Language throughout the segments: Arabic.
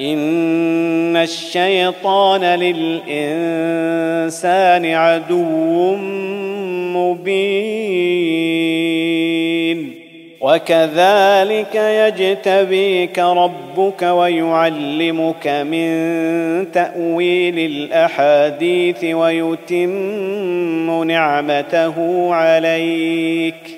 ان الشيطان للانسان عدو مبين وكذلك يجتبيك ربك ويعلمك من تاويل الاحاديث ويتم نعمته عليك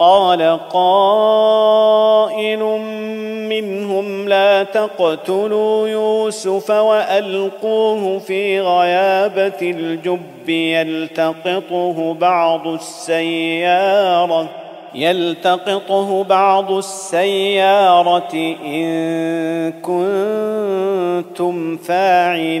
قال قائل منهم لا تقتلوا يوسف وألقوه في غيابة الجب يلتقطه بعض السيارة يلتقطه بعض السيارة إن كنتم فاعلين.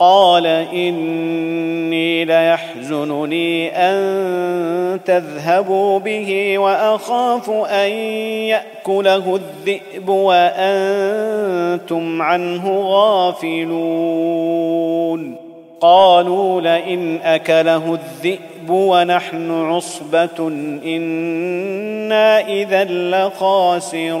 قال إني ليحزنني أن تذهبوا به وأخاف أن يأكله الذئب وأنتم عنه غافلون. قالوا لئن أكله الذئب ونحن عصبة إنا إذا لخاسرون.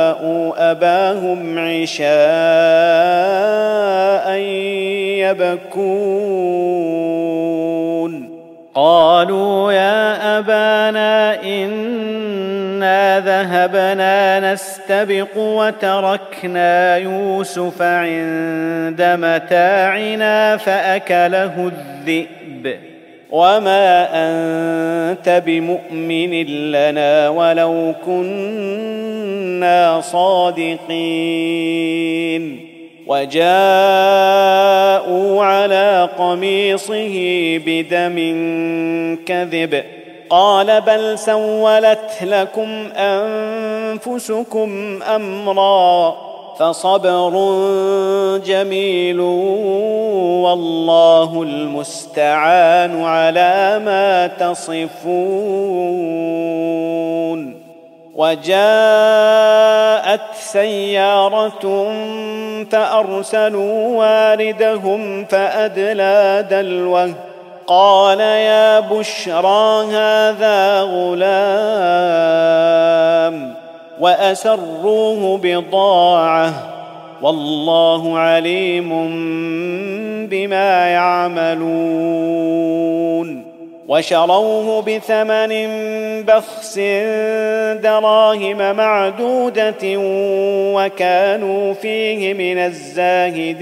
أباهم عشاء يبكون. قالوا يا أبانا إنا ذهبنا نستبق وتركنا يوسف عند متاعنا فأكله الذئب. وما انت بمؤمن لنا ولو كنا صادقين وجاءوا على قميصه بدم كذب قال بل سولت لكم انفسكم امرا فصبر جميل والله المستعان على ما تصفون وجاءت سيارة فأرسلوا واردهم فأدلى دلوه قال يا بشرى هذا غلام وأسروه بضاعة. والله عليم بما يعملون. وشروه بثمن بخس دراهم معدودة وكانوا فيه من الزاهدين.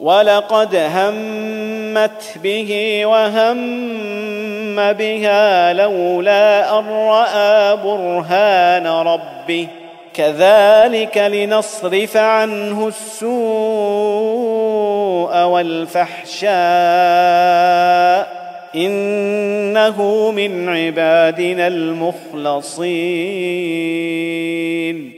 ولقد همت به وهم بها لولا أن رأى برهان ربه. كذلك لنصرف عنه السوء والفحشاء. إنه من عبادنا المخلصين.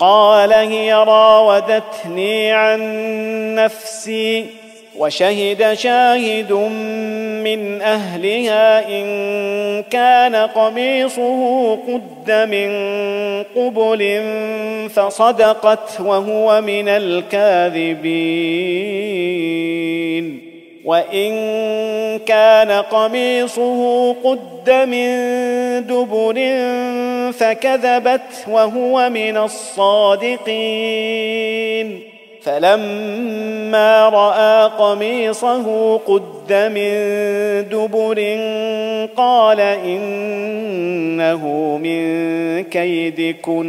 قال هي راودتني عن نفسي وشهد شاهد من أهلها إن كان قميصه قد من قبل فصدقت وهو من الكاذبين. وإن كان قميصه قد من دبر فكذبت وهو من الصادقين. فلما رأى قميصه قد من دبر قال إنه من كيدكن.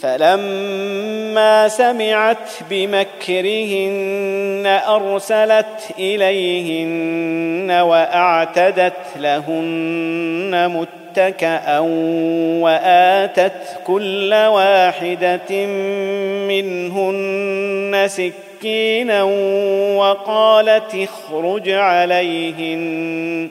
فلما سمعت بمكرهن أرسلت إليهن وأعتدت لهن متكأ وآتت كل واحدة منهن سكينا وقالت اخرج عليهن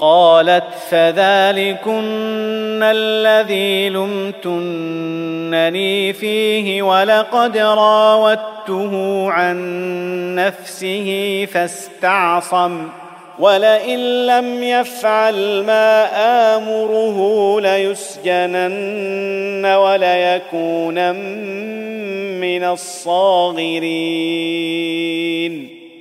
قالت فذلكن الذي لمتنني فيه ولقد راودته عن نفسه فاستعصم ولئن لم يفعل ما آمره ليسجنن وليكونن من الصاغرين.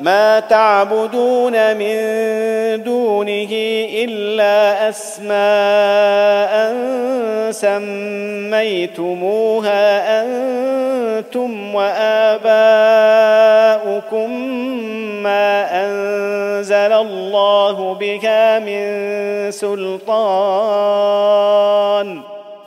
ما تعبدون من دونه إلا أسماء سميتموها أنتم وآباؤكم ما أنزل الله بها من سلطان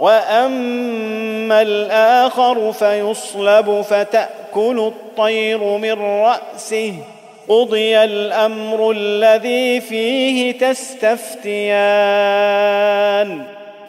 واما الآخر فيصلب فتاكل الطير من راسه قضي الامر الذي فيه تستفتيان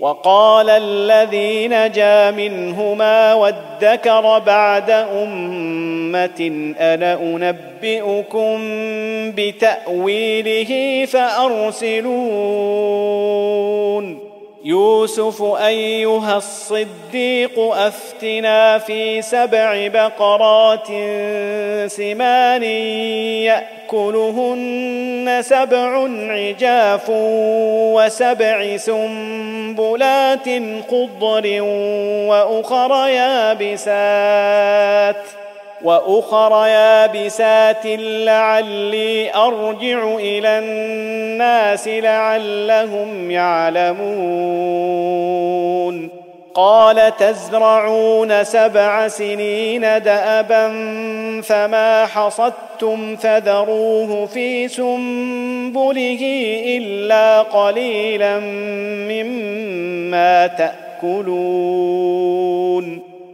وقال الذي نجا منهما وادكر بعد أمة أنا أنبئكم بتأويله فأرسلون. يوسف أيها الصديق أفتنا في سبع بقرات سمان يأكلهن سبع عجاف وسبع سنبلات خضر وأخر يابسات وأخر يابسات لعلي أرجع إلى الناس لعلهم يعلمون. قال تزرعون سبع سنين دأبا فما حصدتم فذروه في سنبله إلا قليلا مما تأكلون.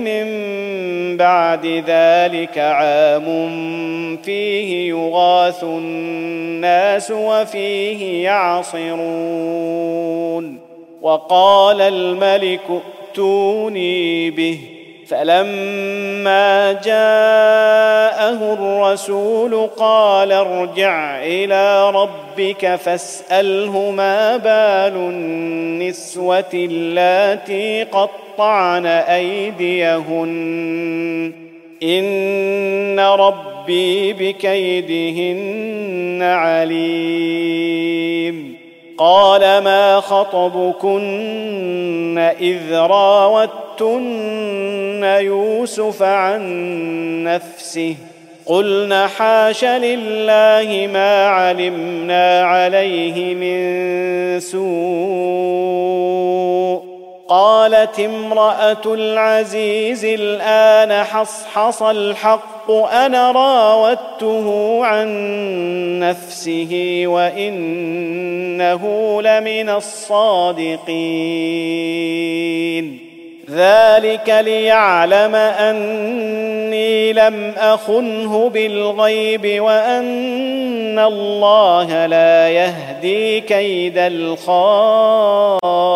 من بعد ذلك عام فيه يغاث الناس وفيه يعصرون. وقال الملك ائتوني به. فلما جاءه الرسول قال ارجع إلى ربك فاساله ما بال النسوه اللاتي قطعن ايديهن ان ربي بكيدهن عليم قال ما خطبكن إذ راوتن يوسف عن نفسه قلنا حاش لله ما علمنا عليه من سوء قالت امرأة العزيز الآن حصحص الحق أنا راودته عن نفسه وإنه لمن الصادقين. ذلك ليعلم أني لم أخنه بالغيب وأن الله لا يهدي كيد الخائنين.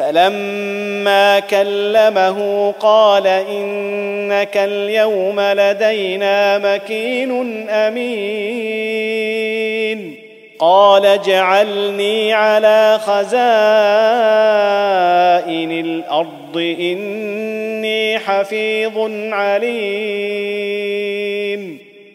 فلما كلمه قال إنك اليوم لدينا مكين أمين. قال اجعلني على خزائن الأرض إني حفيظ عليم.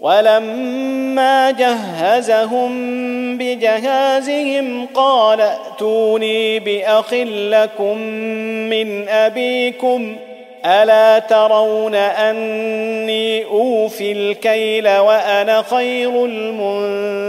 ولما جهزهم بجهازهم قال ائتوني بأخ لكم من أبيكم ألا ترون أني أوفي الكيل وأنا خير المنزلين؟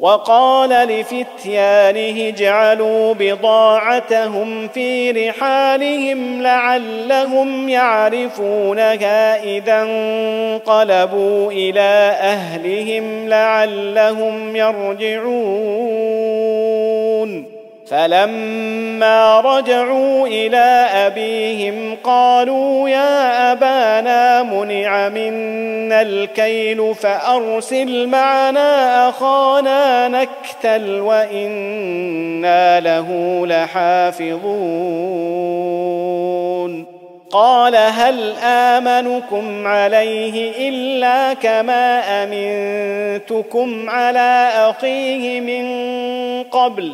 وقال لفتيانه اجعلوا بضاعتهم في رحالهم لعلهم يعرفونها إذا انقلبوا إلى أهلهم لعلهم يرجعون. فلما رجعوا إلى أبيهم قالوا يا أبانا منع منا الكيل فأرسل معنا أخانا نكتل وإنا له لحافظون. قال هل آمنكم عليه إلا كما أمنتكم على أخيه من قبل؟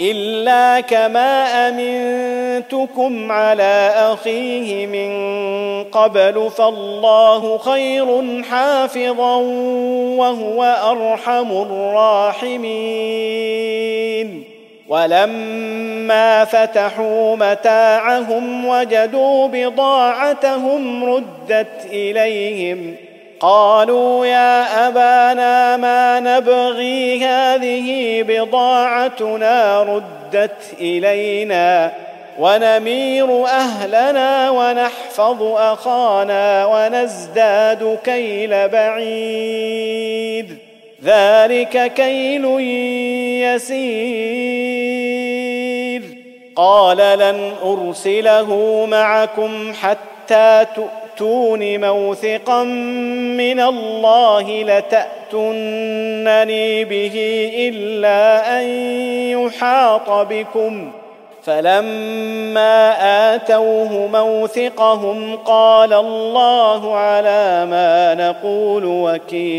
إلا كما أمنتكم على أخيه من قبل فالله خير حافظا وهو أرحم الراحمين. ولما فتحوا متاعهم وجدوا بضاعتهم ردت إليهم قالوا يا أبانا ما نبغي هذه بضاعتنا ردت إلينا ونمير أهلنا ونحفظ أخانا ونزداد كيل بعيد. ذلك كيل يسير. قال لن أرسله معكم حتى تاتون موثقا من الله لتاتونني به إلا أن يحاط بكم. فلما آتوه موثقهم قال الله على ما نقول وكيل.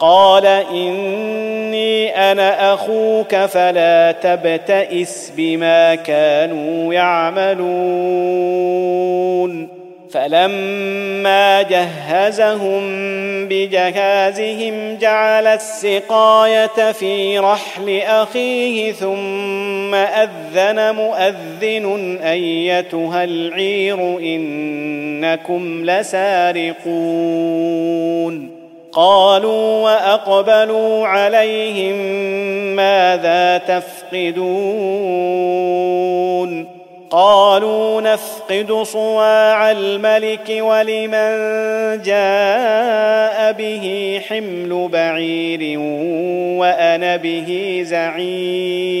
قال إني أنا أخوك فلا تبتئس بما كانوا يعملون. فلما جهزهم بجهازهم جعل السقاية في رحل أخيه ثم أذن مؤذن أيتها العير إنكم لسارقون. قالوا وأقبلوا عليهم ماذا تفقدون قالوا نفقد صواع الملك ولمن جاء به حمل بعير وأنا به زعيم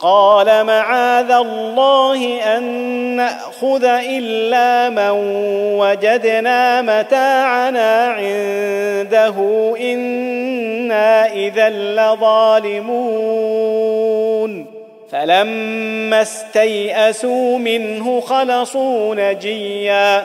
قال معاذ الله أن نأخذ إلا من وجدنا متاعنا عنده إنا إذا لظالمون. فلما استيئسوا منه خلصوا نجيا.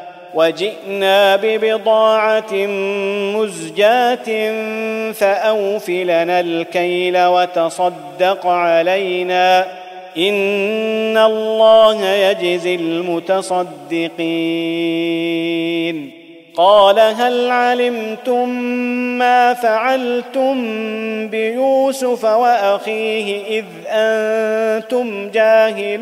وجئنا ببضاعة مزجاة فأوف لنا الكيل وتصدق علينا. إن الله يجزي المتصدقين. قال هل علمتم ما فعلتم بيوسف وأخيه إذ أنتم جاهلون؟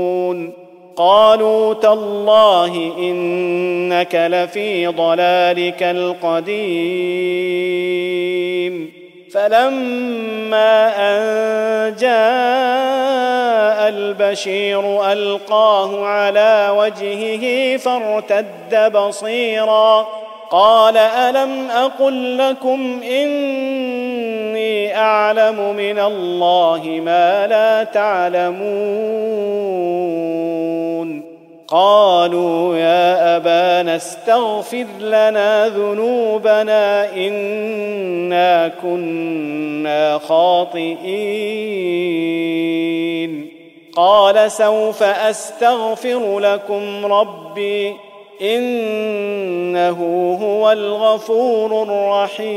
قالوا تالله إنك لفي ضلالك القديم. فلما أن جاء البشير ألقاه على وجهه فارتد بصيرا قال ألم أقل لكم إني أعلم من الله ما لا تعلمون قالوا يا أبانا استغفر لنا ذنوبنا إنا كنا خاطئين قال سوف أستغفر لكم ربي إنه هو الغفور الرحيم.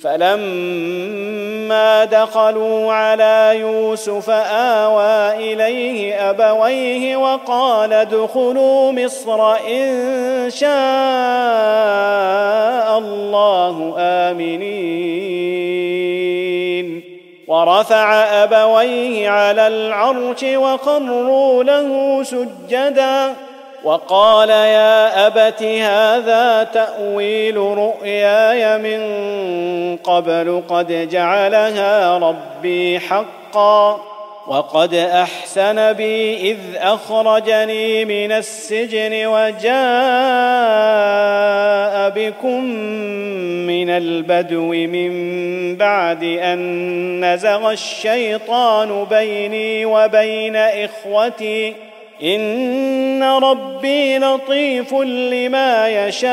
فلما دخلوا على يوسف آوى إليه أبويه وقال ادخلوا مصر إن شاء الله آمنين. ورفع أبويه على العرش وقروا له سجدا وقال يا أبت هذا تأويل رؤياي من قبل قد جعلها ربي حقا وقد أحسن بي إذ أخرجني من السجن وجاء بكم من البدو من بعد أن نزغ الشيطان بيني وبين إخوتي. إن ربي لطيف لما يشاء.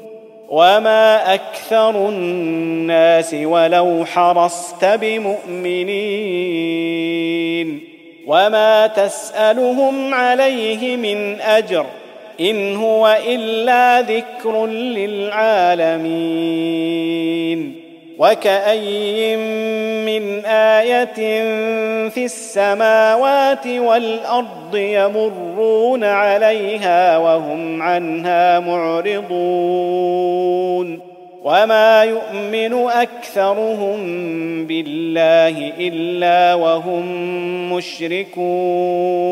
وما أكثر الناس ولو حرصت بمؤمنين وما تسالهم عليه من اجر ان هو الا ذكر للعالمين وكأي من آية في السماوات والأرض يمرون عليها وهم عنها معرضون وما يؤمن أكثرهم بالله إلا وهم مشركون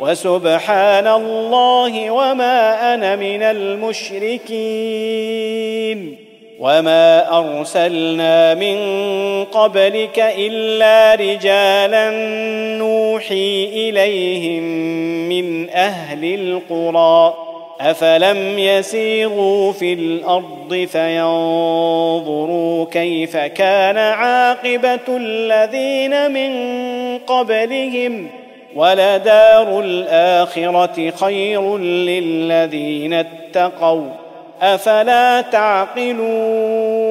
وسبحان الله وما أنا من المشركين وما أرسلنا من قبلك إلا رجالا نوحي إليهم من أهل القرى أفلم يسيروا في الأرض فينظروا كيف كان عاقبة الذين من قبلهم ولدار الاخره خير للذين اتقوا أفلا تعقلون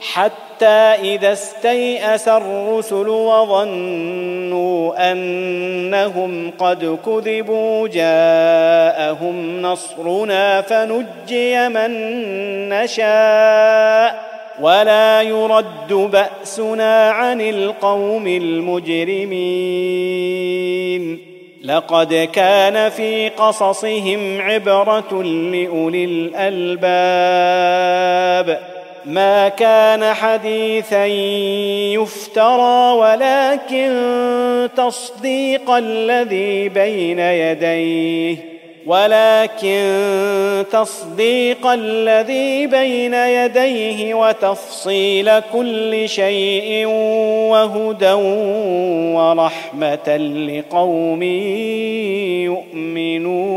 حتى إذا استيأس الرسل وظنوا أنهم قد كذبوا جاءهم نصرنا فنجي من نشاء ولا يرد بأسنا عن القوم المجرمين. لقد كان في قصصهم عبرة لأولي الألباب. ما كان حديثا يفترى ولكن تصديق الذي بين يديه ولكن تصديق الذي بين يديه وتفصيل كل شيء وهدى ورحمة لقوم يؤمنون.